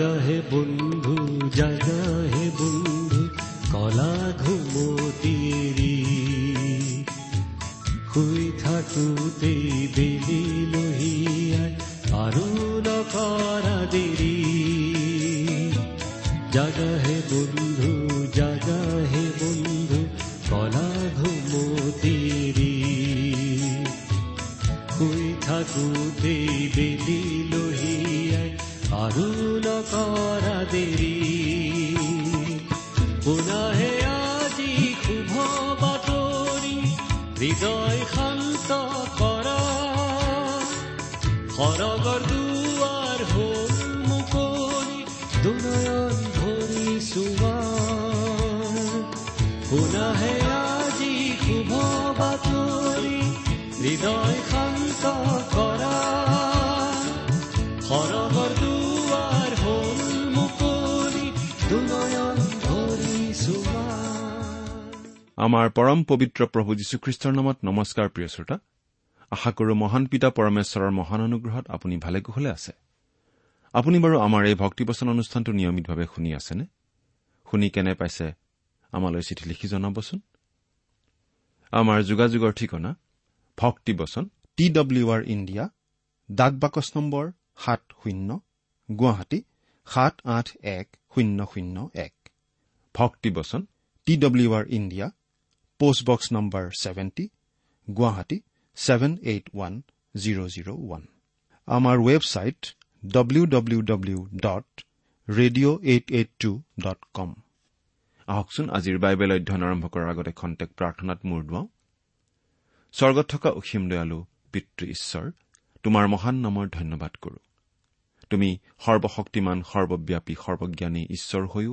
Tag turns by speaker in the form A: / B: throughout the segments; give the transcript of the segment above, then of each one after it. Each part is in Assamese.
A: জাগা হে বন্ধু জাগা হে বন্ধু কলা ঘুমতিৰি শুই থাকোঁতেই বেলি লহিয়াই আৰু নকৰা দেৰি জাগা হে বন্ধু জাগা হে বন্ধু কলা ঘুমতিৰি শুই থাকোঁতেই বেলি লহিয়াই আৰু নকৰা দেৰি পুনাহে আজি শুভ বাতৰি হৃদয় শান্ত কৰা সৰগৰ দুৱাৰ হ'ল মুকলি দুনয়ন ভৰি পুনাহে আজি শুভ বাতৰি হৃদয় শান্ত কৰা
B: আমাৰ পৰম পবিত্ৰ প্ৰভু যীশুখ্ৰীষ্টৰ নামত নমস্কাৰ প্ৰিয় শ্ৰোতা। আশা কৰো মহান পিতা পৰমেশ্বৰৰ মহান অনুগ্ৰহত আপুনি ভালে কুশলে আছে। আপুনি বাৰু আমাৰ এই ভক্তিবচন অনুষ্ঠানটো নিয়মিতভাৱে শুনি আছেনে? শুনি কেনে পাইছে আমালৈ চিঠি লিখি জনাবচোন। আমাৰ যোগাযোগৰ ঠিকনা ভক্তিবচন টি ডব্লিউ আৰ ইণ্ডিয়া ডাক বাকচ নম্বৰ সাত শূন্য গুৱাহাটী সাত আঠ এক শূন্য শূন্য এক। ভক্তিবচন T W R India post box number seventy Guwahati seven eight one zero' zero' one আমাৰ website W W W dot radio' eight eight two dot com আহকচোন আজিৰ বাইবেল অধ্যয়ন আৰম্ভ কৰাৰ আগতে খন্তেক প্ৰাৰ্থনাত মূৰ দুৱাওঁ। স্বৰ্গত থকা অসীম দয়ালু পিতৃ ঈশ্বৰ তোমাৰ মহান নামৰ ধন্যবাদ কৰো। তুমি সৰ্বশক্তিমান সৰ্বব্যাপী সৰ্বজ্ঞানী ঈশ্বৰ হৈও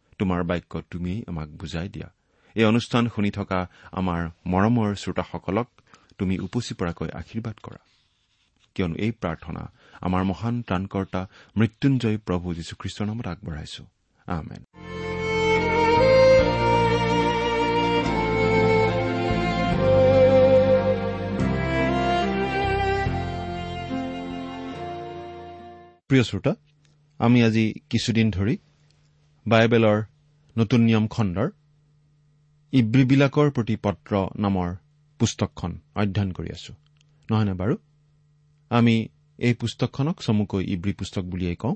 B: তোমাৰ বাক্য তুমিয়েই আমাক বুজাই দিয়া। এই অনুষ্ঠান শুনি থকা আমাৰ মৰমৰ শ্ৰোতাসকলক তুমি উপচি পৰাকৈ আশীৰ্বাদ কৰা। কিয়নো এই প্ৰাৰ্থনা আমাৰ মহান ত্ৰাণকৰ্তা মৃত্যুঞ্জয় প্ৰভু যীশুখ্ৰীষ্টৰ নামত আগবঢ়াইছো। আমেন। প্ৰিয় শ্ৰোতা আমি আজি কিছুদিন ধৰি বাইবেলৰ নতুন নিয়ম খণ্ডৰ ইব্ৰীবিলাকৰ প্ৰতি পত্ৰ নামৰ পুস্তকখন অধ্যয়ন কৰি আছো। নহয়নে বাৰু? আমি এই পুস্তকখনক চমুকৈ ইব্ৰী পুস্তক বুলিয়েই কওঁ।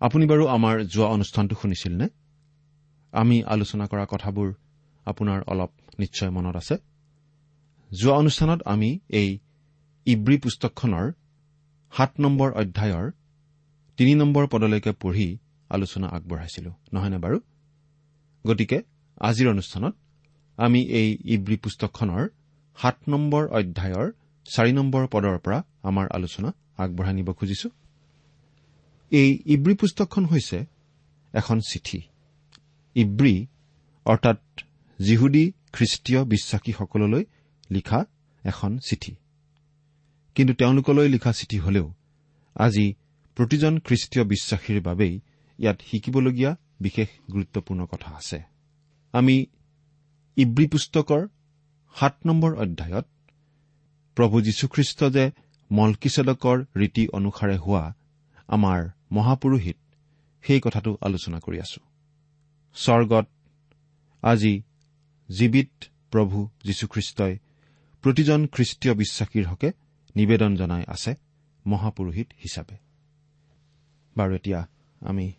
B: আপুনি বাৰু আমাৰ যোৱা অনুষ্ঠানটো শুনিছিল নে? আমি আলোচনা কৰা কথাবোৰ আপোনাৰ অলপ নিশ্চয় মনত আছে। যোৱা অনুষ্ঠানত আমি এই ইব্ৰী পুস্তকখনৰ সাত নম্বৰ অধ্যায়ৰ তিনি নম্বৰ পদলৈকে পঢ়ি আলোচনা আগবঢ়াইছিলো। নহয়নে বাৰু? গতিকে আজিৰ অনুষ্ঠানত আমি এই ইব্ৰী পুস্তকখনৰ সাত নম্বৰ অধ্যায়ৰ চাৰি নম্বৰ পদৰ পৰা আমাৰ আলোচনা আগবঢ়াই নিব খুজিছো। এই ইব্ৰী পুস্তকখন হৈছে এখন চিঠি। ইব্ৰী অৰ্থাৎ জিহুদী খ্ৰীষ্টীয় বিশ্বাসীসকললৈ লিখা এখন চিঠি। কিন্তু তেওঁলোকলৈ লিখা চিঠি হলেও আজি প্ৰতিজন খ্ৰীষ্টীয় বিশ্বাসীৰ বাবেই ইয়াত শিকিবলগীয়া বিশেষ গুৰুত্বপূৰ্ণ কথা আছে। আমি ইব্ৰী পুস্তকৰ সাত নম্বৰ অধ্যায়ত প্ৰভু যীশুখ্ৰীষ্ট যে মলকিছেদকৰ ৰীতি অনুসাৰে হোৱা আমাৰ মহাপুৰোহিত সেই কথাটো আলোচনা কৰি আছো। স্বৰ্গত আজি জীৱিত প্ৰভু যীশুখ্ৰীষ্টই প্ৰতিজন খ্ৰীষ্টীয় বিশ্বাসীৰ হকে নিবেদন জনাই আছে মহাপুৰোহিত হিচাপে। বাৰু এতিয়া আমি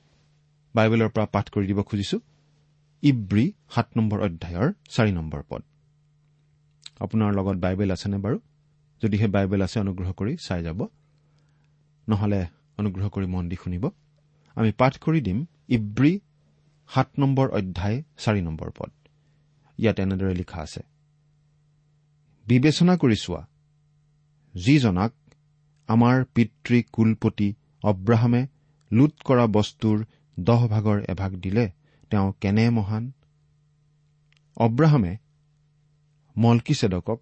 B: বাইবেলৰ পৰা পাঠ কৰি দিব খুজিছো। ইব্ৰী সাত নম্বৰ অধ্যায়ৰ চাৰি নম্বৰ পদ। আপোনাৰ লগত বাইবেল আছেনে বাৰু? যদিহে বাইবেল আছে অনুগ্ৰহ কৰি চাই যাব। নহলে অনুগ্ৰহ কৰি মন দি শুনিব। আমি পাঠ কৰি দিম ইব্ৰী সাত নম্বৰ অধ্যায় চাৰি নম্বৰ পদ। ইয়াত এনেদৰে লিখা আছে। বিবেচনা কৰি চোৱা যিজনাক আমাৰ পিতৃ কুলপতি অব্ৰাহামে লুট কৰা বস্তুৰ দহ ভাগৰ এভাগ দিলে তেওঁ কেনে মহান? অব্ৰাহামে মলকিছেদকক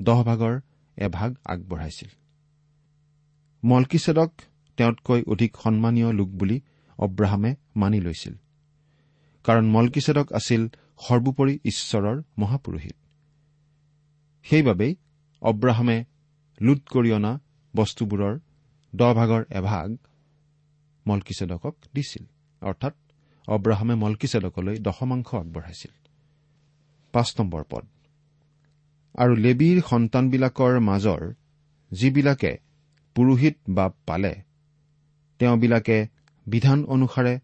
B: দহ ভাগৰ এভাগ আগবঢ়াইছিল। মলকিছেদক তেওঁতকৈ অধিক সন্মানীয় লোক বুলি অব্ৰাহামে মানি লৈছিল। কাৰণ মলকিছেদক আছিল সৰ্বোপৰি ঈশ্বৰৰ মহাপুৰোহিত। সেইবাবেই অব্ৰাহামে লুট কৰি অনা বস্তুবোৰৰ দহ ভাগৰ এভাগ মলকিছেদকক দিছিল অৰ্থাৎ অব্ৰাহামে মলকিছেদকলৈ দশমাংশ আগবঢ়াইছিল। আৰু লেবীৰ সন্তানবিলাকৰ মাজৰ যিবিলাকে পুৰোহিত বাপ পালে তেওঁবিলাকে বিধান অনুসাৰে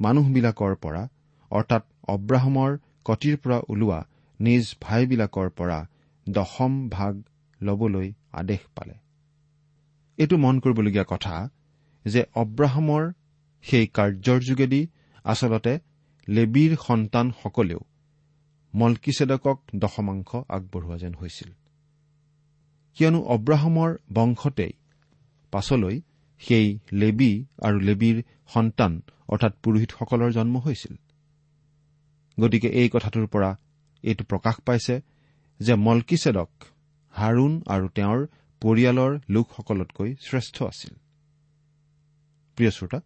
B: মানুহবিলাকৰ পৰা অৰ্থাৎ অব্ৰাহামৰ কটিৰ পৰা ওলোৱা নিজ ভাইবিলাকৰ পৰা দশম ভাগ ল'বলৈ আদেশ পালে। এইটো মন কৰিবলগীয়া কথা যে অব্ৰাহামৰ সেই কাৰ্যৰ যোগেদি আচলতে লেবীৰ সন্তানসকলেও মলকিছেদকক দশমাংশ আগবঢ়োৱা যেন হৈছিল। কিয়নো অব্ৰাহামৰ বংশতেই পাছলৈ সেই লেবী আৰু লেবীৰ সন্তান অৰ্থাৎ পুৰোহিতসকলৰ জন্ম হৈছিল। গতিকে এই কথাটোৰ পৰা এইটো প্ৰকাশ পাইছে যে মলকিছেদক হাৰুণ আৰু তেওঁৰ পৰিয়ালৰ লোকসকলতকৈ শ্ৰেষ্ঠ আছিল। প্ৰিয় শ্ৰোতা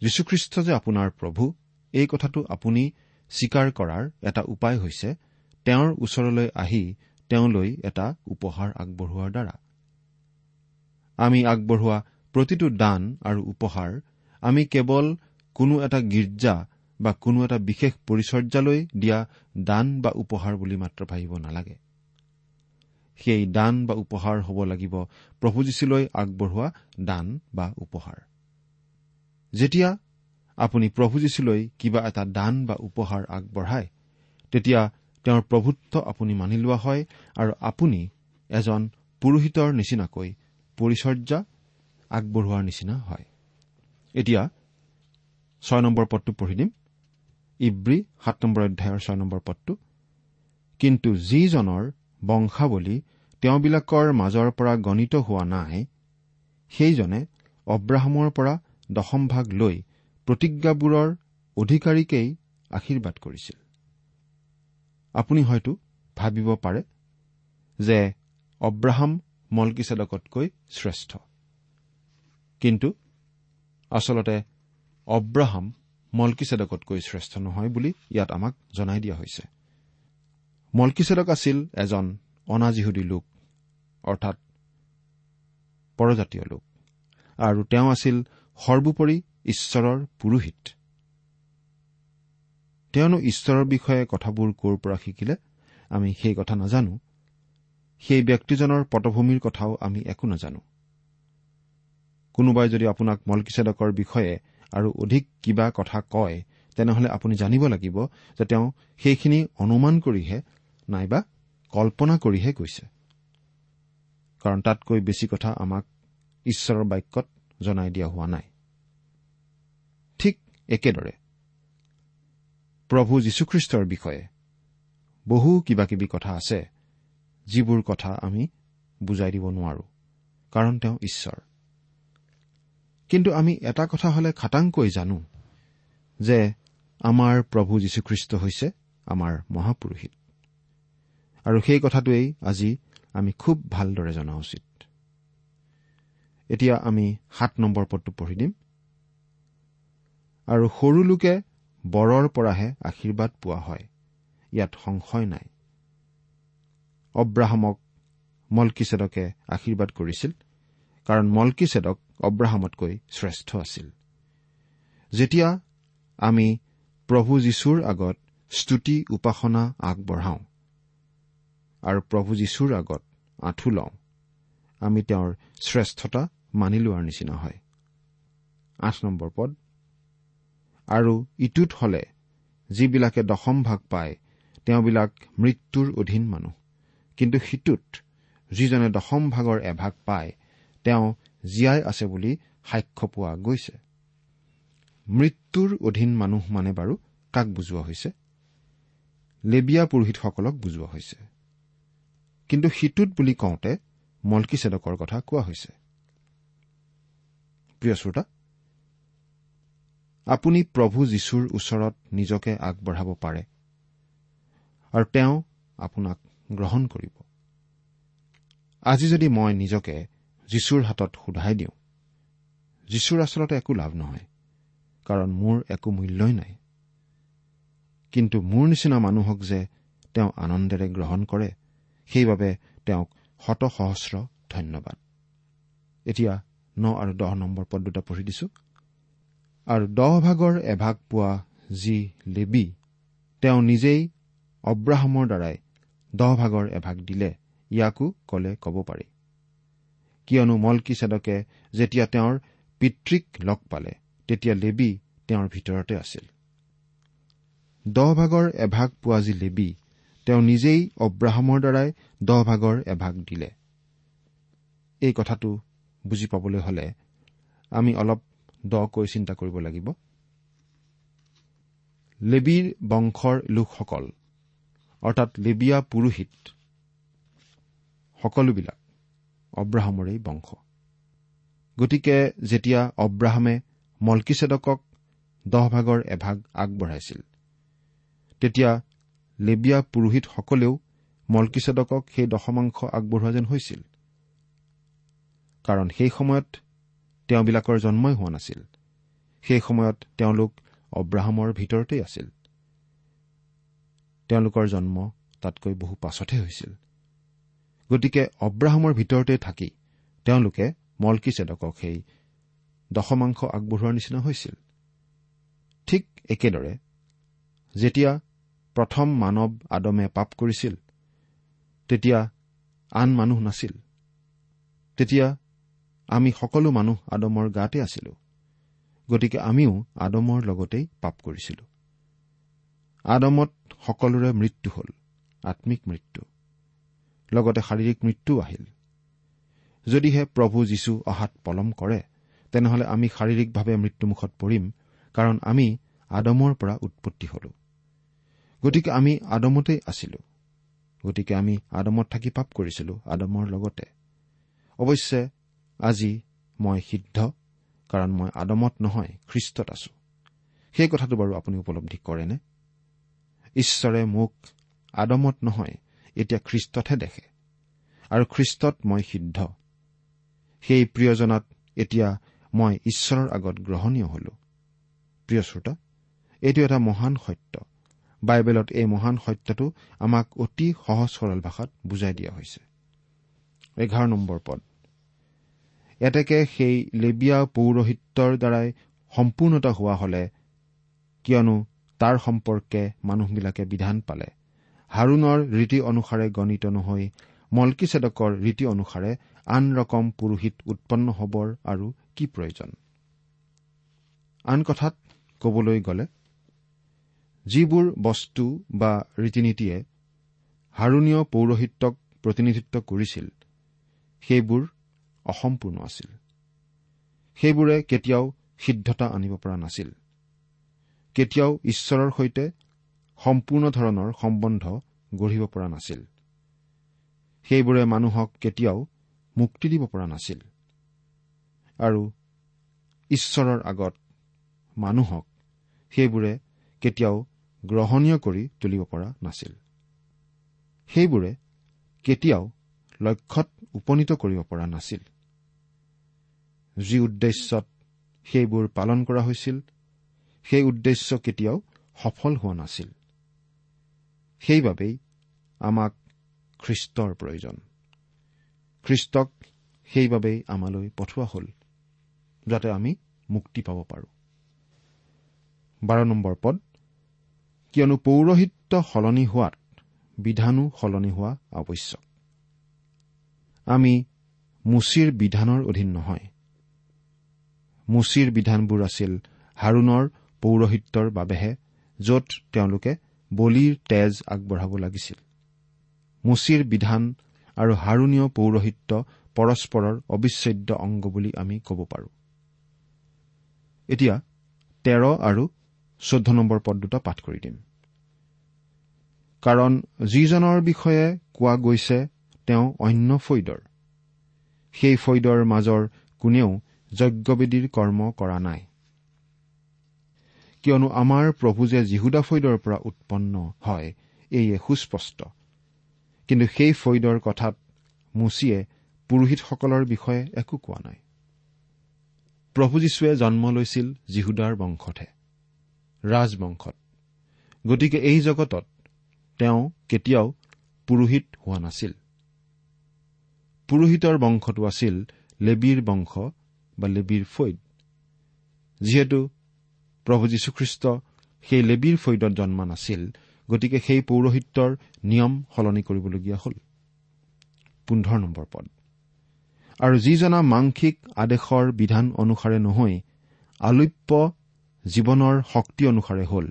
B: যীশুখ্ৰীষ্ট যে আপোনাৰ প্ৰভু এই কথাটো আপুনি স্বীকাৰ কৰাৰ এটা উপায় হৈছে তেওঁৰ ওচৰলৈ আহি তেওঁলৈ এটা উপহাৰ আগবঢ়োৱাৰ দ্বাৰা। আমি আগবঢ়োৱা প্ৰতিটো দান আৰু উপহাৰ আমি কেৱল কোনো এটা গীৰ্জা বা কোনো এটা বিশেষ পৰিচৰ্যালৈ দিয়া দান বা উপহাৰ বুলি মাত্ৰ ভাবিব নালাগে। সেই দান বা উপহাৰ হ'ব লাগিব প্ৰভু যীশুলৈ আগবঢ়োৱা দান বা উপহাৰ। যেতিয়া আপুনি প্ৰভু যীশুলৈ কিবা এটা দান বা উপহাৰ আগবঢ়ায় তেতিয়া তেওঁৰ প্ৰভুত্ব আপুনি মানি লোৱা হয় আৰু আপুনি এজন পুৰোহিতৰ নিচিনাকৈ পৰিচৰ্যা আগবঢ়োৱাৰ নিচিনা হয়। এতিয়া ছয় নম্বৰ পদটো পঢ়ি দিম। ইব্ৰী সাত নম্বৰ অধ্যায়ৰ ছয় নম্বৰ পদটো। কিন্তু যিজনৰ বংশাৱলী তেওঁবিলাকৰ মাজৰ পৰা গণিত হোৱা নাই সেইজনে অব্ৰাহামৰ পৰা দশমভাগ লৈ প্ৰতিজ্ঞাবোৰৰ অধিকাৰীকেই আশীৰ্বাদ কৰিছিল। আপুনি হয়তো ভাবিব পাৰে যে অব্ৰাহাম মলকিছেদকতকৈ শ্ৰেষ্ঠ। কিন্তু আচলতে অব্ৰাহাম মলকিছেদকতকৈ শ্ৰেষ্ঠ নহয় বুলি ইয়াত আমাক জনাই দিয়া হৈছে। মলকিছেদক আছিল এজন অনাজিহুদী লোক অৰ্থাৎ পৰজাতীয় লোক আৰু তেওঁ আছিল সৰ্বোপৰি ঈশ্বৰৰ পুৰোহিত। তেওঁনো ঈশ্বৰৰ বিষয়ে কথাবোৰ ক'ৰ পৰা শিকিলে আমি সেই কথা নাজানো। সেই ব্যক্তিজনৰ পটভূমিৰ কথাও আমি একো নাজানো। কোনোবাই যদি আপোনাক মলকিছেদকৰ বিষয়ে আৰু অধিক কিবা কথা কয় তেনেহলে আপুনি জানিব লাগিব যে তেওঁ সেইখিনি অনুমান কৰিহে নাইবা কল্পনা কৰিহে কৈছে। কাৰণ তাতকৈ বেছি কথা আমাক ঈশ্বৰৰ বাক্যত জনাই দিয়া হোৱা নাই। একেদৰে। প্ৰভু যীশুখ্ৰীষ্টৰ বিষয়ে বহু কিবা কিবি কথা আছে যিবোৰ কথা আমি বুজাই দিব নোৱাৰো কাৰণ তেওঁ ঈশ্বৰ। কিন্তু আমি এটা কথা হলে খাটাংকৈ জানো যে আমাৰ প্ৰভু যীশুখ্ৰীষ্ট হৈছে আমাৰ মহাপুৰুষিত আৰু সেই কথাটোৱেই আজি আমি খুব ভালদৰে জনা উচিত। এতিয়া আমি সাত নম্বৰ পদটো পঢ়ি দিম। আৰু সৰু লোকে বৰৰ পৰাহে আশীৰ্বাদ পোৱা হয়। ইয়াত সংশয় নাই। অব্ৰাহামক মলকিছেদকে আশীৰ্বাদ কৰিছিল কাৰণ মলকিছেদক অব্ৰাহামতকৈ শ্ৰেষ্ঠ আছিল। যেতিয়া আমি প্ৰভু যীশুৰ আগত স্তুতি উপাসনা আগবঢ়াওঁ আৰু প্ৰভু যীশুৰ আগত আঁঠু লওঁ আমি তেওঁৰ শ্ৰেষ্ঠতা মানি লোৱাৰ নিচিনা হয়। আঠ নম্বৰ পদ আৰু ইটোত হলে যিবিলাকে দশম ভাগ পায় তেওঁবিলাক মৃত্যুৰ অধীন মানুহ। কিন্তু সিটোত যিজনে দশম ভাগৰ এভাগ পায় তেওঁ জীয়াই আছে বুলি সাক্ষ্য পোৱা গৈছে। মৃত্যুৰ অধীন মানুহ মানে বাৰু কাক বুজোৱা হৈছে? লেবিয়া পুৰোহিতসকলক বুজোৱা হৈছে। কিন্তু সিটোত বুলি কওঁতে মলকিছেদকৰ কথা কোৱা হৈছে। প্ৰিয় শ্ৰোতা আপুনি প্ৰভু যীশুৰ ওচৰত নিজকে আগবঢ়াব পাৰে আৰু তেওঁ আপোনাক গ্ৰহণ কৰিব। আজি যদি মই নিজকে যীশুৰ হাতত সোধাই দিওঁ যীশুৰ আচলতে একো লাভ নহয় কাৰণ মোৰ একো মূল্যই নাই। কিন্তু মোৰ নিচিনা মানুহক যে তেওঁ আনন্দেৰে গ্ৰহণ কৰে সেইবাবে তেওঁক শত সহস্ৰ ধন্যবাদ। এতিয়া ন আৰু দহ নম্বৰ পদ দুটা পঢ়ি দিছো। আৰু দহ ভাগৰ এভাগ পোৱা যি লেবি তেওঁ নিজেই অব্ৰাহামৰ দ্বাৰাই দহ ভাগৰ এভাগ দিলে ইয়াকো কলে কব পাৰি। কিয়নো মলকি চেদকে যেতিয়া তেওঁৰ পিতৃক লগ পালে তেতিয়া লেবি তেওঁৰ ভিতৰতে আছিল। দহ ভাগৰ এভাগ পোৱা যি লেবি তেওঁ নিজেই অব্ৰাহামৰ দ্বাৰাই দহ ভাগৰ এভাগ দিলে। এই কথাটো বুজি পাবলৈ হলে আমি অলপ দকৈ চিন্তা কৰিব লাগিব। লেবীৰ বংশৰ লোকসকল অৰ্থাৎ লেবিয়া পুৰোহিত সকলোবিলাক অব্ৰাহামৰেই বংশ। গতিকে যেতিয়া অব্ৰাহামে মলকিছেদকক দহ ভাগৰ এভাগ আগবঢ়াইছিল তেতিয়া লেবিয়া পুৰোহিতসকলেও মলকিছেদকক সেই দশমাংশ আগবঢ়োৱা যেন হৈছিল। কাৰণ সেই সময়ত তেওঁবিলাকৰ জন্মই হোৱা নাছিল। সেই সময়ত তেওঁলোক অব্ৰাহামৰ ভিতৰতেই আছিল। তেওঁলোকৰ জন্ম তাতকৈ বহু পাছতহে হৈছিল। গতিকে অব্ৰাহামৰ ভিতৰতে থাকি তেওঁলোকে মলকি চেদকক সেই দশমাংশ আগবঢ়োৱাৰ নিচিনা হৈছিল। ঠিক একেদৰে যেতিয়া প্ৰথম মানৱ আদমে পাপ কৰিছিল তেতিয়া আন মানুহ নাছিল। তেতিয়া আমি সকলো মানুহ আদমৰ গাতে আছিলো। গতিকে আমিও আদমৰ লগতেই পাপ কৰিছিলো। আদমত সকলোৰে মৃত্যু হল আম্মিক মৃত্যু। লগতে শাৰীৰিক মৃত্যু আহিল। যদিহে প্ৰভু যীশু অহাত পলম কৰে তেনেহলে আমি শাৰীৰিকভাৱে মৃত্যুমুখত পৰিম কাৰণ আমি আদমৰ পৰা উৎপত্তি হলো। গতিকে আমি আদমতেই আছিলো। গতিকে আমি আদমত থাকি পাপ কৰিছিলো আদমৰ লগতে। অৱশ্যে আজি মই সিদ্ধ কাৰণ মই আদমত নহয় খ্ৰীষ্টত আছো। সেই কথাটো বাৰু আপুনি উপলব্ধি কৰেনে? ঈশ্বৰে মোক আদমত নহয় এতিয়া খ্ৰীষ্টতহে দেখে আৰু খ্ৰীষ্টত মই সিদ্ধ। সেই প্ৰিয়জনাত এতিয়া মই ঈশ্বৰৰ আগত গ্ৰহণীয় হলো। প্ৰিয় শ্ৰোতা এইটো এটা মহান সত্য। বাইবেলত এই মহান সত্যটো আমাক অতি সহজ সৰল ভাষাত বুজাই দিয়া হৈছে। এঘাৰ নম্বৰ পদ। এতেকে সেই লেবিয়া পৌৰহিত্যৰ দ্বাৰাই সম্পূৰ্ণতা হোৱা হলে কিয়নো তাৰ সম্পৰ্কে মানুহবিলাকে বিধান পালে। হাৰুণৰ ৰীতি অনুসাৰে গণিত নহৈ মলকিছেদকৰ ৰীতি অনুসাৰে আন ৰকম পুৰোহিত উৎপন্ন হবৰ আৰু কি প্ৰয়োজন? আন কথাত কবলৈ গ'লে যিবোৰ বস্তু বা ৰীতি নীতিয়ে হাৰুণীয় পৌৰহিত্যক প্ৰতিনিধিত্ব কৰিছিল সেইবোৰ অসম্পূৰ্ণ আছিল। সেইবোৰে কেতিয়াও সিদ্ধতা আনিব পৰা নাছিল। কেতিয়াও ঈশ্বৰৰ সৈতে সম্পূৰ্ণ ধৰণৰ সম্বন্ধ গঢ়িব পৰা নাছিল। সেইবোৰে মানুহক কেতিয়াও মুক্তি দিব পৰা নাছিল। আৰু ঈশ্বৰৰ আগত মানুহক সেইবোৰে কেতিয়াও গ্ৰহণীয় কৰি তুলিব পৰা নাছিল। সেইবোৰে কেতিয়াও লক্ষ্যত উপনীত কৰিব পৰা নাছিল। যি উদ্দেশ্যত সেইবোৰ পালন কৰা হৈছিল সেই উদ্দেশ্য কেতিয়াও সফল হোৱা নাছিল। সেইবাবেই আমাক খ্ৰীষ্টৰ প্ৰয়োজন। খ্ৰীষ্টক সেইবাবেই আমালৈ পঠোৱা হ'ল যাতে আমি মুক্তি পাব পাৰোঁ। বাৰ নম্বৰ পদ কিয়নো পৌৰোহিত্য সলনি হোৱাত বিধানো সলনি হোৱা আৱশ্যক। আমি মুচিৰ বিধানৰ অধীন নহয়। মুচিৰ বিধানবোৰ আছিল হাৰুণৰ পৌৰোহিত্যৰ বাবেহে য'ত তেওঁলোকে বলিৰ তেজ আগবঢ়াব লাগিছিল। মুচিৰ বিধান আৰু হাৰুণীয় পৌৰোহিত্য পৰস্পৰৰ অবিচ্ছেদ্য অংগ বুলি আমি ক'ব পাৰোঁ। এতিয়া তেৰ আৰু চৈধ্য নম্বৰ পদ দুটা পাঠ কৰি দিম। কাৰণ যিজনৰ বিষয়ে কোৱা গৈছে তেওঁ অন্য ফৈদৰ। সেই ফৈদৰ মাজৰ কোনেও যজ্ঞবেদীৰ কৰ্ম কৰা নাই। কিয়নো আমাৰ প্ৰভু যে যীহুদা ফৈদৰ পৰা উৎপন্ন হয় এইয়ে সুস্পষ্ট। কিন্তু সেই ফৈদৰ কথাত মুচিয়ে পুৰোহিতসকলৰ বিষয়ে একো কোৱা নাই। প্ৰভু যীশুৱে জন্ম লৈছিল যীহুদাৰ বংশতহে ৰাজবংশত। গতিকে এই জগতত তেওঁ কেতিয়াও পুৰোহিত হোৱা নাছিল। পুৰোহিতৰ বংশটো আছিল লেবীৰ বংশ বা লেবীৰ ফৈদ। যিহেতু প্ৰভু যীশুখ্ৰীষ্ট সেই লেবীৰ ফৈদত জন্মা নাছিল গতিকে সেই পৌৰোহিত্যৰ নিয়ম সলনি কৰিবলগীয়া হ'ল। পোন্ধৰ নম্বৰ পদ। আৰু যিজনা মাংসিক আদেশৰ বিধান অনুসাৰে নহৈ আলোপ্য জীৱনৰ শক্তি অনুসাৰে হ'ল।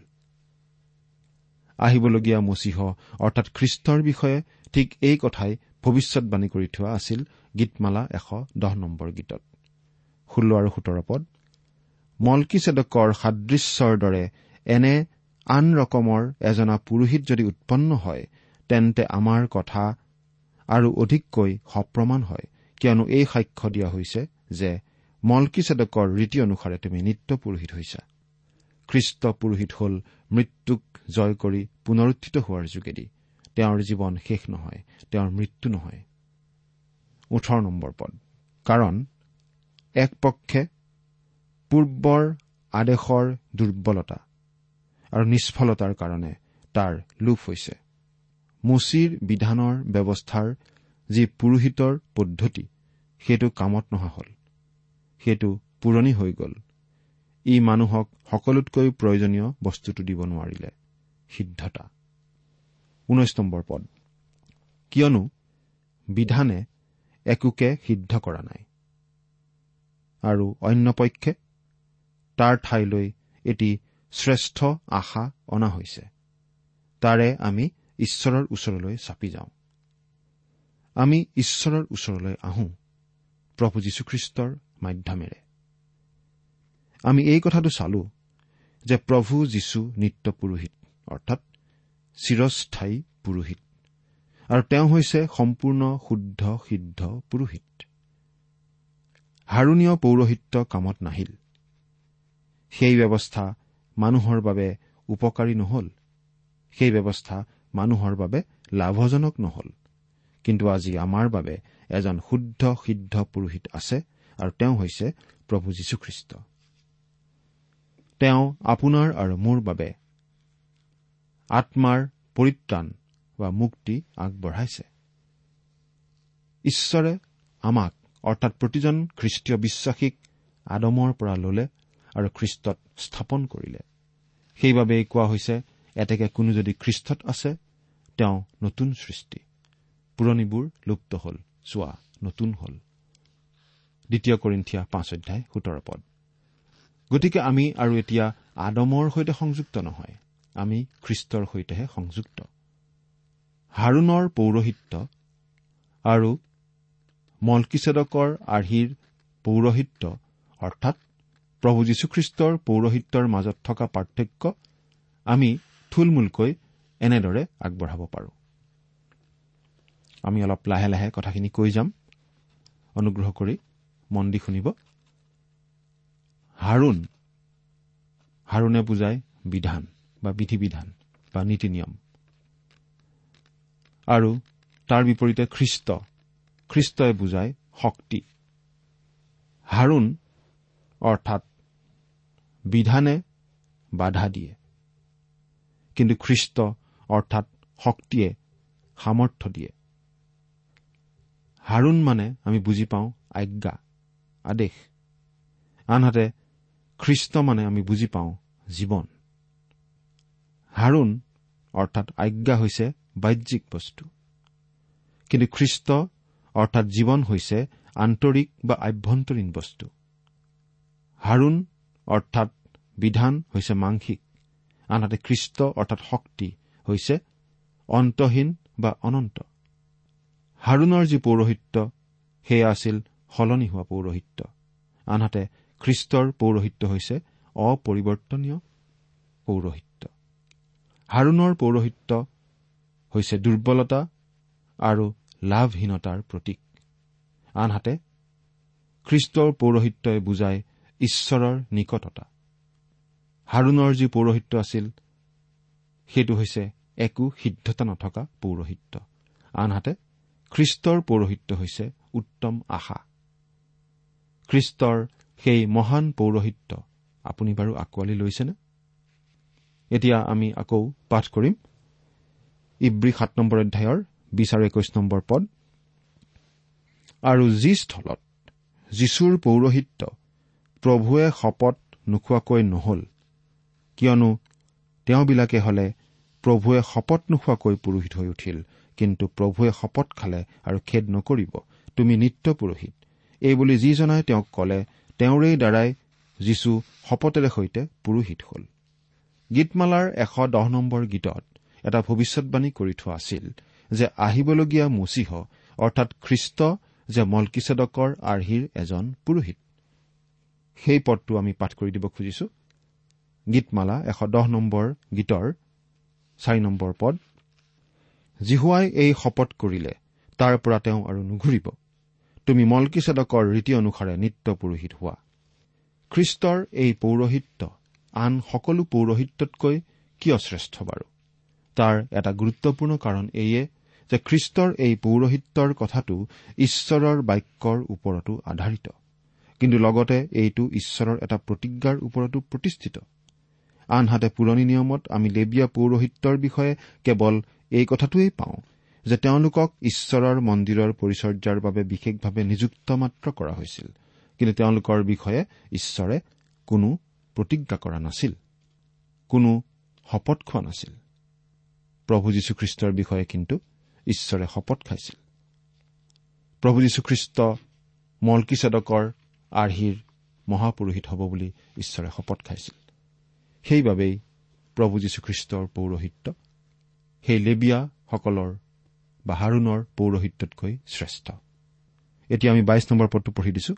B: আহিবলগীয়া মচীহ অৰ্থাৎ খ্ৰীষ্টৰ বিষয়ে ঠিক এই কথাই ভৱিষ্যৎবাণী কৰি থোৱা আছিল গীতমালা এশ দহ নম্বৰ গীতত। ষোল্ল আৰু সোতৰ পদ। মলকিছেদকৰ সাদৃশ্যৰ দৰে এনে আন ৰকমৰ এজনা পুৰোহিত যদি উৎপন্ন হয় তেন্তে আমাৰ কথা আৰু অধিককৈ সপ্ৰমাণ হয়। কিয়নো এই সাক্ষ্য দিয়া হৈছে যে মলকিছেদকৰ ৰীতি অনুসাৰে তুমি নিত্য পুৰোহিত হৈছা। খ্ৰীষ্ট পুৰোহিত হ'ল মৃত্যুক জয় কৰি পুনৰুত্থিত হোৱাৰ যোগেদি। তেওঁৰ জীৱন শেষ নহয় তেওঁৰ মৃত্যু নহয়। কাৰণ এক পক্ষে পূৰ্বৰ আদেশৰ দুৰ্বলতা আৰু নিষ্ফলতাৰ কাৰণে তাৰ লোপ হৈছে। মুচিৰ বিধানৰ ব্যৱস্থাৰ যি পুৰোহিতৰ পদ্ধতি সেইটো কামত নহা হ'ল। সেইটো পুৰণি হৈ গ'ল। ই মানুহক সকলোতকৈ প্ৰয়োজনীয় বস্তুটো দিব নোৱাৰিলে। সিদ্ধতা। পদ। কিয়নো বিধানে একোকে সিদ্ধ কৰা নাই। আৰু অন্যপক্ষে তাৰ ঠাইলৈ এটি শ্ৰেষ্ঠ আশা অনা হৈছে। তাৰে আমি ঈশ্বৰৰ ওচৰলৈ চাপি যাওঁ। আমি ঈশ্বৰৰ ওচৰলৈ আহোঁ প্ৰভু যীশুখ্ৰীষ্টৰ মাধ্যমেৰে। আমি এই কথাটো চালো যে প্ৰভু যীশু নিত্য পুৰোহিত অৰ্থাৎ চিৰস্থায়ী পুৰোহিত। আৰু তেওঁ হৈছে সম্পূৰ্ণ শুদ্ধ সিদ্ধ পুৰোহিত। হাৰুণীয় পৌৰোহিত্য কামত নাহিল। সেই ব্যৱস্থা মানুহৰ বাবে উপকাৰী নহল। সেই ব্যৱস্থা মানুহৰ বাবে লাভজনক নহল। কিন্তু আজি আমাৰ বাবে এজন শুদ্ধ সিদ্ধ পুৰোহিত আছে আৰু তেওঁ হৈছে প্ৰভু যীশুখ্ৰীষ্ট। তেওঁ আপোনাৰ আৰু মোৰ বাবে আত্মাৰ পৰিত্ৰাণ বা মুক্তি আগবঢ়াইছে। ঈশ্বৰে আমাক অৰ্থাৎ প্ৰতিজন খ্ৰীষ্টীয় বিশ্বাসীক আদমৰ পৰা ললে আৰু খ্ৰীষ্টত স্থাপন কৰিলে। সেইবাবেই কোৱা হৈছে এতেকে কোনো যদি খ্ৰীষ্টত আছে তেওঁ নতুন সৃষ্টি। পুৰণিবোৰ লুপ্ত হল চোৱা নতুন হল। দ্বিতীয় কৰিন্ঠিয়া পাঁচ অধ্যায় সোতৰ পদ। গতিকে আমি আৰু এতিয়া আদমৰ সৈতে সংযুক্ত নহয় আমি খ্ৰীষ্টৰ সৈতেহে সংযুক্ত। হাৰুণৰ পৌৰোহিত্য আৰু মলকিছেদকৰ আৰ্হিৰ পৌৰোহিত্য অৰ্থাৎ প্ৰভু যীশুখ্ৰীষ্টৰ পৌৰোহিত্যৰ মাজত থকা পাৰ্থক্য আমি থুলমূলকৈ এনেদৰে আগবঢ়াব পাৰোঁ। আমি অলপ লাহে লাহে কথাখিনি কৈ যাম। অনুগ্ৰহ কৰি মন দি শুনিব। হাৰুণ হাৰুণে বুজায় বিধান বা বিধি বিধান বা নীতি নিয়ম। আৰু তাৰ বিপৰীতে খ্ৰীষ্ট খ্ৰীষ্টই বুজায় শক্তি। হাৰুণ অৰ্থাৎ বিধানে বাধা দিয়ে। কিন্তু খ্ৰীষ্ট অৰ্থাৎ শক্তিয়ে সামৰ্থ্য দিয়ে। হাৰুণ মানে আমি বুজি পাওঁ আজ্ঞা আদেশ। আনহাতে খ্ৰীষ্ট মানে আমি বুজি পাওঁ জীৱন। হাৰুণ অৰ্থাৎ আজ্ঞা হৈছে বাহ্যিক বস্তু। কিন্তু খ্ৰীষ্ট অৰ্থাৎ জীৱন হৈছে আন্তৰিক বা আভ্যন্তৰীণ বস্তু। হাৰুণ অৰ্থাৎ বিধান হৈছে মাংসিক। আনহাতে খ্ৰীষ্ট অৰ্থাৎ শক্তি হৈছে অন্তহীন বা অনন্ত। হাৰুণৰ যি পৌৰোহিত্য সেয়া আছিল সলনি হোৱা পৌৰোহিত্য। আনহাতে খ্ৰীষ্টৰ পৌৰোহিত্য হৈছে অপৰিৱৰ্তনীয় পৌৰোহিত্য। হাৰুণৰ পৌৰোহিত্য হৈছে দুৰ্বলতা আৰু লাভহীনতাৰ প্ৰতীক। আনহাতে খ্ৰীষ্টৰ পৌৰোহিত্যই বুজায় ঈশ্বৰৰ নিকটতা। হাৰুণৰ যি পৌৰোহিত্য আছিল সেইটো হৈছে একো সিদ্ধতা নথকা পৌৰোহিত্য। আনহাতে খ্ৰীষ্টৰ পৌৰোহিত্য হৈছে উত্তম আশা। খ্ৰীষ্টৰ সেই মহান পৌৰোহিত্য আপুনি বাৰু আঁকোৱালি লৈছেনে? এতিয়া আমি আকৌ পাঠ কৰিম। ইব্ৰী সাত নম্বৰ অধ্যায়ৰ বিছ আৰু একৈশ নম্বৰ পদ। আৰু যি স্থলত যীশুৰ পৌৰোহিত্য প্ৰভুৱে শপত নোখোৱাকৈ নহল কিয়নো তেওঁবিলাকে হলে প্ৰভুৱে শপত নোখোৱাকৈ পুৰোহিত হৈ উঠিল কিন্তু প্ৰভুৱে শপত খালে আৰু খেদ নকৰিব তুমি নিত্য পুৰোহিত এইবুলি যিজনাই তেওঁক কলে তেওঁৰেই দ্বাৰাই যীশু শপতেৰে সৈতে পুৰোহিত হল। গীতমালাৰ এশ দহ নম্বৰ গীতত এটা ভৱিষ্যৎবাণী কৰি থোৱা আছিল যে আহিবলগীয়া মচীহ অৰ্থাৎ খ্ৰীষ্ট যে মলকিছেদকৰ আৰ্হিৰ এজন পুৰোহিত। সেই পদটো আমি পাঠ কৰি দিব খুজিছো। গীতমালা এশ দহ নম্বৰ গীতৰ চাৰি নম্বৰ পদ। জিহুৱাই এই শপত কৰিলে তাৰ পৰা তেওঁ আৰু নুঘূৰিব। তুমি মলকিছেদকৰ ৰীতি অনুসাৰে নিত্য পুৰোহিত হোৱা। খ্ৰীষ্টৰ এই পৌৰোহিত্য আন সকলো পৌৰোহিত্যতকৈ কিয় শ্ৰেষ্ঠ বাৰু? তাৰ এটা গুৰুত্বপূৰ্ণ কাৰণ এইয়ে যে খ্ৰীষ্টৰ এই পৌৰোহিত্যৰ কথাটো ঈশ্বৰৰ বাক্যৰ ওপৰতো আধাৰিত। কিন্তু লগতে এইটো ঈশ্বৰৰ এটা প্ৰতিজ্ঞাৰ ওপৰতো প্ৰতিষ্ঠিত। আনহাতে পুৰণি নিয়মত আমি লেবিয়া পৌৰোহিত্যৰ বিষয়ে কেৱল এই কথাটোৱেই পাওঁ যে তেওঁলোকক ঈশ্বৰৰ মন্দিৰৰ পৰিচৰ্যাৰ বাবে বিশেষভাৱে নিযুক্ত মাত্ৰ কৰা হৈছিল। কিন্তু তেওঁলোকৰ বিষয়ে ঈশ্বৰে কোনো প্ৰতিজ্ঞা কৰা নাছিল। কোনো শপত খোৱা নাছিল। প্ৰভু যীশুখ্ৰীষ্টৰ বিষয়ে কিন্তু ঈশ্বৰে শপত খাইছিল। প্ৰভু যীশুখ্ৰীষ্ট মলকিছেদকৰ আৰ্হিৰ মহাপুৰোহিত হ'ব বুলি ঈশ্বৰে শপত খাইছিল। সেইবাবেই প্ৰভু যীশুখ্ৰীষ্টৰ পৌৰোহিত্য সেই লেবিয়াসকলৰ বা হাৰুণৰ পৌৰোহিত্যতকৈ শ্ৰেষ্ঠ। এতিয়া আমি বাইশ নম্বৰ পদটো পঢ়ি দিছো।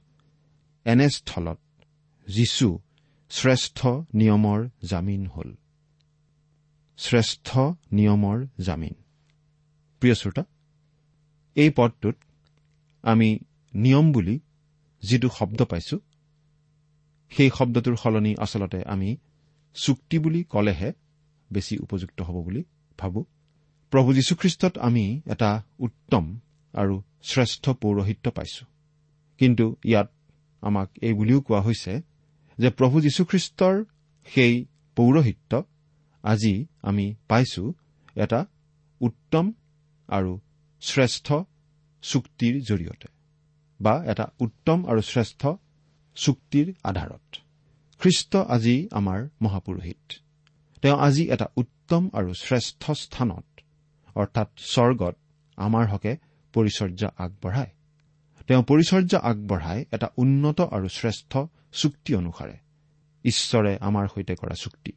B: এনেস্থলত যীশু শ্ৰেষ্ঠ নিয়মৰ জামিন হল। শ্ৰেষ্ঠ নিয়মৰ জামিন। প্ৰিয় শ্ৰোতা এই পদটোত আমি নিয়ম বুলি যিটো শব্দ পাইছো সেই শব্দটোৰ সলনি আচলতে আমি চুক্তি বুলি ক'লেহে বেছি উপযুক্ত হ'ব বুলি ভাবো। প্ৰভু যীশুখ্ৰীষ্টত আমি এটা উত্তম আৰু শ্ৰেষ্ঠ পৌৰোহিত্য পাইছো। কিন্তু ইয়াত আমাক এই বুলিও কোৱা হৈছে যে প্ৰভু যীশুখ্ৰীষ্টৰ সেই পৌৰোহিত্য আজি আমি পাইছো এটা উত্তম আৰু শ্ৰেষ্ঠ চুক্তিৰ জৰিয়তে বা এটা উত্তম আৰু শ্ৰেষ্ঠ চুক্তিৰ আধাৰত। খ্ৰীষ্ট আজি আমাৰ মহাপুৰোহিত। তেওঁ আজি এটা উত্তম আৰু শ্ৰেষ্ঠ স্থানত অৰ্থাৎ স্বৰ্গত আমাৰ হকে পৰিচৰ্যা আগবঢ়ায়। তেওঁ পৰিচৰ্যা আগবঢ়াই এটা উন্নত আৰু শ্ৰেষ্ঠ চুক্তি অনুসাৰে ঈশ্বৰে আমাৰ সৈতে কৰা চুক্তি।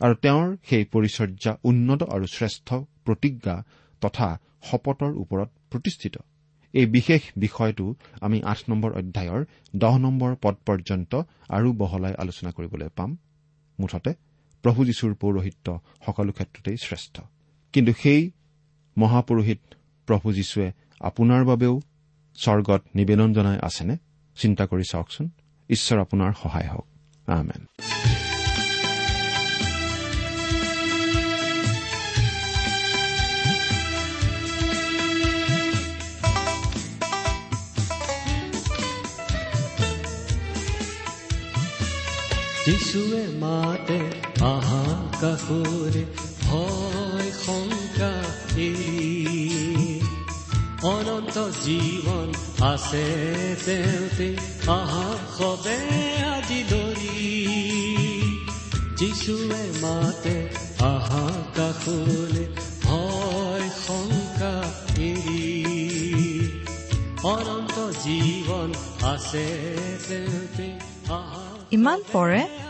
B: আৰু তেওঁৰ সেই পৰিচৰ্যা উন্নত আৰু শ্ৰেষ্ঠ প্ৰতিজ্ঞা তথা শপতৰ ওপৰত প্ৰতিষ্ঠিত। এই বিশেষ বিষয়টো আমি আঠ নম্বৰ অধ্যায়ৰ দহ নম্বৰ পদ পৰ্যন্ত আৰু বহলাই আলোচনা কৰিবলৈ পাম। মুঠতে প্ৰভু যীশুৰ পৌৰোহিত্য সকলো ক্ষেত্ৰতেই শ্ৰেষ্ঠ।
C: কিন্তু সেই মহাপুৰোহিত প্ৰভু যীশুৱে আপোনাৰ বাবেও স্বৰ্গত নিবেদন জনাই আছেনে? চিন্তা কৰি চাওকচোন। ঈশ্বৰ আপোনাৰ সহায় হওক। আমেন।
A: যিশুৱে মাতে আহা কাষৰে ভয় শংকা অনন্ত জীৱন আছে তেওঁতে আহা সবে আজি ধৰি যিশুৱে মাতে আহা কাষৰে ভয় শংকা এৰি অনন্ত জীৱন আছে তেওঁতে আহা
D: ইমান পৰে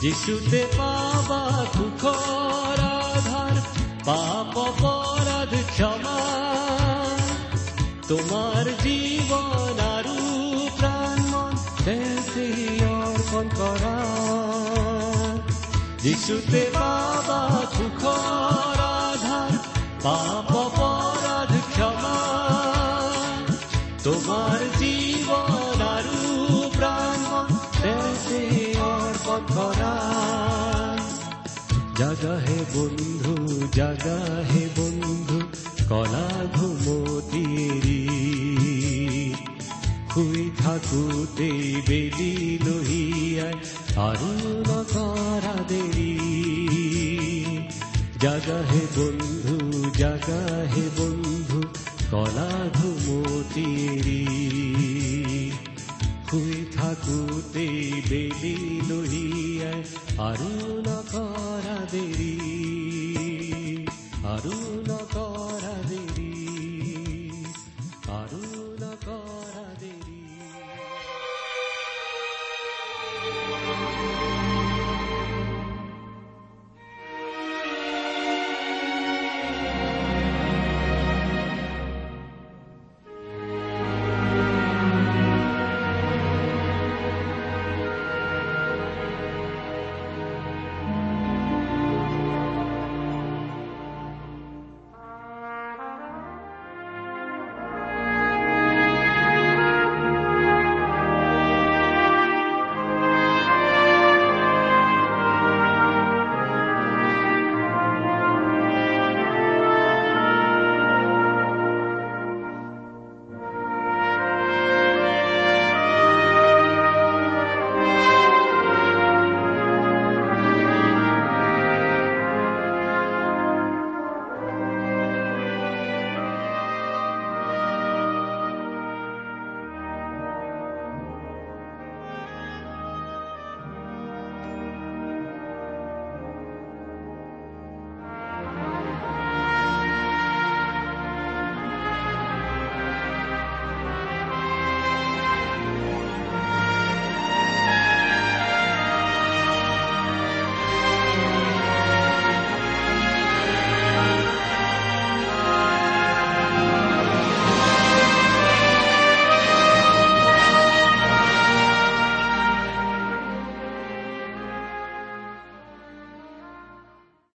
A: যিচুতে পাবা সুখৰ আধাৰ পাপ অপৰাধ ক্ষমা। তোমাৰ জীৱন আৰু প্ৰাণ অৰ্পণ কৰা। যিচুতে পাবা সুখৰ আধাৰ পাপ অপৰাধ ক্ষমা। তোমাৰ জাগাহে বন্ধু জাগাহে বন্ধু কলা ঘুমতিৰি শুই থাকোতে বেলি লহিয়াই আৰু নকৰা দেৰি জাগাহে বন্ধু জাগাহে বন্ধু কলা ঘুমতিৰি লহিয়াই